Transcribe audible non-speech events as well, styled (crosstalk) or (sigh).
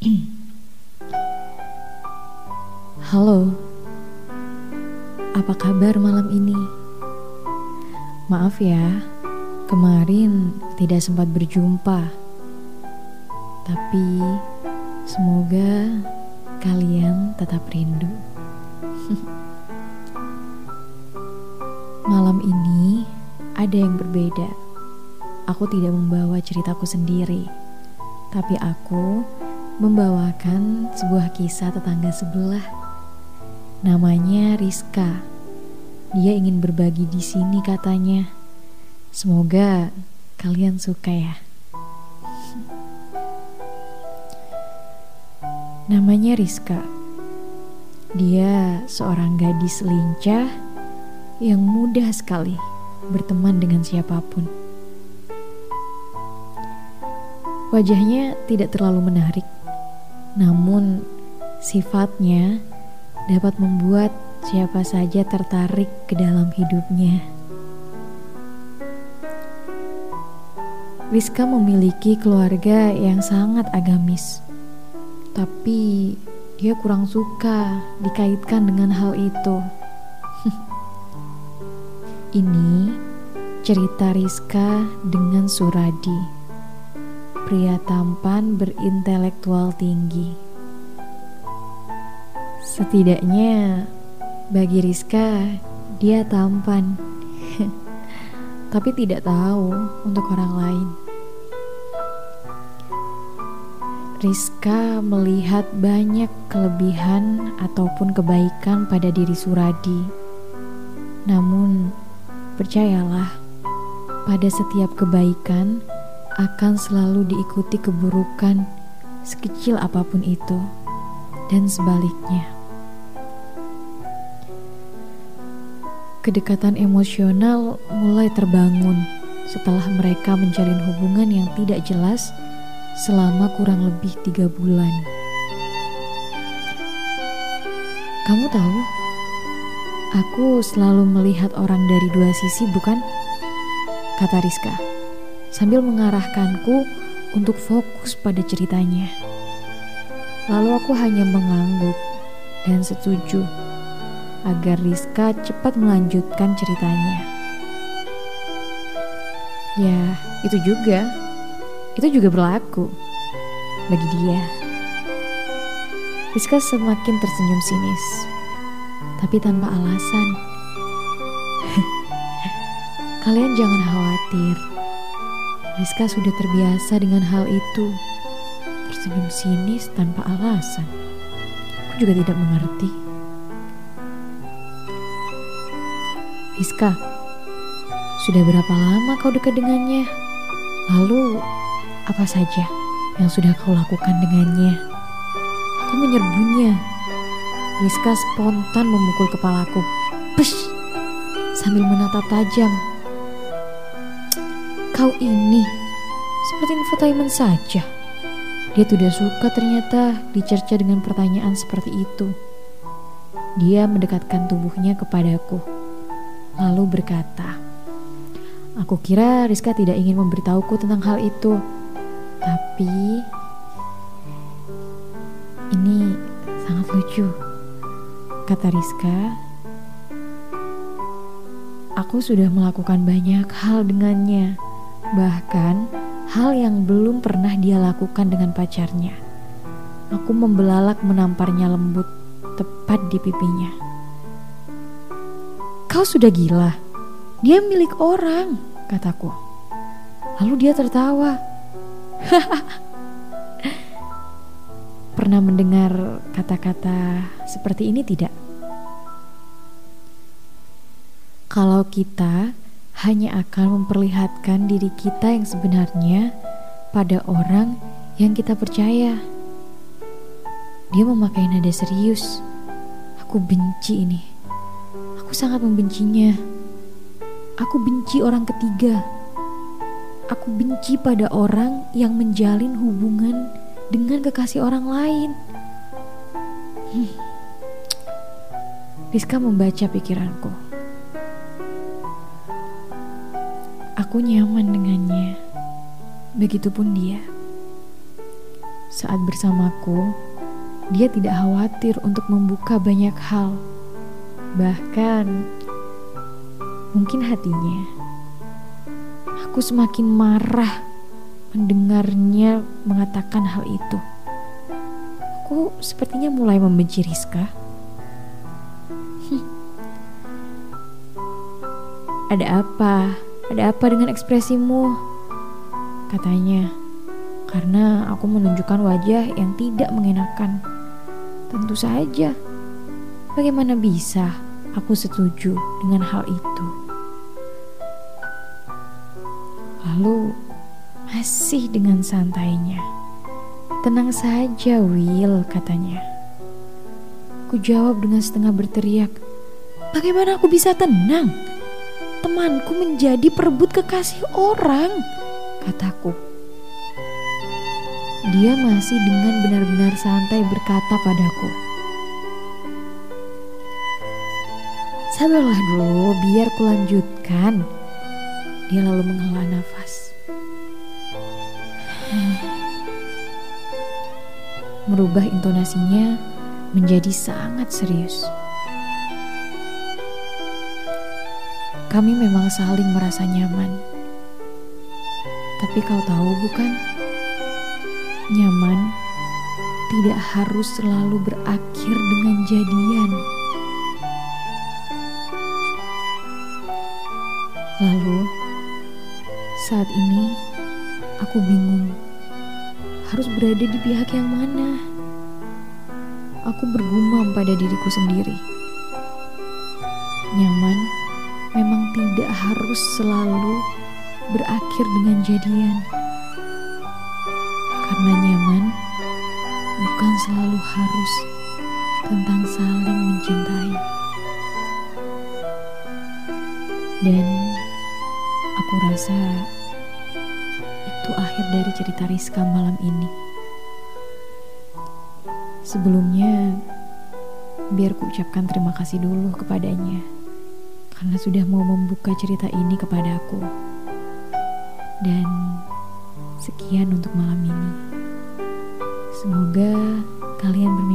(clears throat) Halo, apa kabar malam ini? Maaf ya, kemarin tidak sempat berjumpa. Tapi semoga kalian tetap rindu. (laughs) malam ini ada yang berbeda. Aku tidak membawa ceritaku sendiri, tapi aku membawakan sebuah kisah tetangga sebelah. Namanya Rizka. Dia ingin berbagi di sini katanya. Semoga kalian suka ya. (laughs) Namanya Rizka. Dia seorang gadis lincah yang mudah sekali berteman dengan siapa pun. Wajahnya tidak terlalu menarik, namun sifatnya dapat membuat siapa saja tertarik ke dalam hidupnya. Rizka memiliki keluarga yang sangat agamis, tapi dia kurang suka dikaitkan dengan hal itu. (laughs) Ini cerita Rizka dengan Suradi pria tampan berintelektual tinggi. Setidaknya bagi Rizka dia tampan, (laughs) tapi tidak tahu untuk orang lain. Rizka melihat banyak kelebihan ataupun kebaikan pada diri Suradi. Namun, percayalah, pada setiap kebaikan akan selalu diikuti keburukan sekecil apa pun itu, dan sebaliknya. Kedekatan emosional mulai terbangun setelah mereka menjalin hubungan yang tidak jelas selama kurang lebih tiga bulan. Kamu tahu, aku selalu melihat orang dari dua sisi, bukan? Kata Rizka sambil mengarahkanku untuk fokus pada ceritanya. Lalu aku hanya mengangguk dan setuju agar Rizka cepat melanjutkan ceritanya. Ya, itu juga. Itu juga berlaku bagi dia. Rizka semakin tersenyum sinis, tapi tanpa alasan. (laughs) Kalian jangan khawatir Rizka sudah terbiasa dengan hal itu. Tersenyum sinis tanpa alasan. Aku juga tidak mengerti. Rizka, sudah berapa lama kau dekat dengannya? Lalu, apa saja yang sudah kau lakukan dengannya? Aku menyerbunya. Rizka spontan memukul kepalaku. Pesh! Sambil menatap tajam Kau ini seperti infotainment saja. Dia tidak suka ternyata dicerca dengan pertanyaan seperti itu. Dia mendekatkan tubuhnya kepadaku, lalu berkata, Aku kira Rizka tidak ingin memberitahuku tentang hal itu, tapi ini sangat lucu, kata Rizka. Aku sudah melakukan banyak hal dengannya Bahkan hal yang belum pernah dia lakukan dengan pacarnya. Aku membelalak menamparnya lembut tepat di pipinya. Kau sudah gila. Dia milik orang, kataku. Lalu dia tertawa. (laughs) Pernah mendengar kata-kata seperti ini tidak? Kalau kita hanya akan memperlihatkan diri kita yang sebenarnya pada orang yang kita percaya. Dia memakai nada serius. Aku benci ini. Aku sangat membencinya. Aku benci orang ketiga. Aku benci pada orang yang menjalin hubungan dengan kekasih orang lain. Hmm. Rizka membaca pikiranku. Aku nyaman dengannya. Begitupun dia. Saat bersamaku, dia tidak khawatir untuk membuka banyak hal. Bahkan mungkin hatinya. Aku semakin marah mendengarnya mengatakan hal itu. Aku sepertinya mulai membenci Rizka. Ada apa? Ada apa dengan ekspresimu? Katanya, karena aku menunjukkan wajah yang tidak mengenakan. Tentu saja, bagaimana bisa aku setuju dengan hal itu? Lalu, masih dengan santainya, tenang saja, Will, katanya. Ku jawab dengan setengah berteriak, "Bagaimana aku bisa tenang?" Temanku menjadi perebut kekasih orang, kataku. Dia masih dengan benar-benar santai berkata padaku. Sabarlah dulu, biar kulanjutkan. Dia lalu menghela nafas. Merubah intonasinya menjadi sangat serius. Kami memang saling merasa nyaman. Tapi kau tahu bukan? Nyaman tidak harus selalu berakhir dengan jadian. Lalu, saat ini aku bingung harus berada di pihak yang mana. Aku bergumam pada diriku sendiri. Nyaman memang tidak harus selalu berakhir dengan jadian. Karena nyaman bukan selalu harus tentang saling mencintai. Dan aku rasa itu akhir dari cerita Rizka malam ini. Sebelumnya, biar ku ucapkan terima kasih dulu kepadanya karena sudah mau membuka cerita ini kepadaku. Dan sekian untuk malam ini. Semoga kalian bermimpi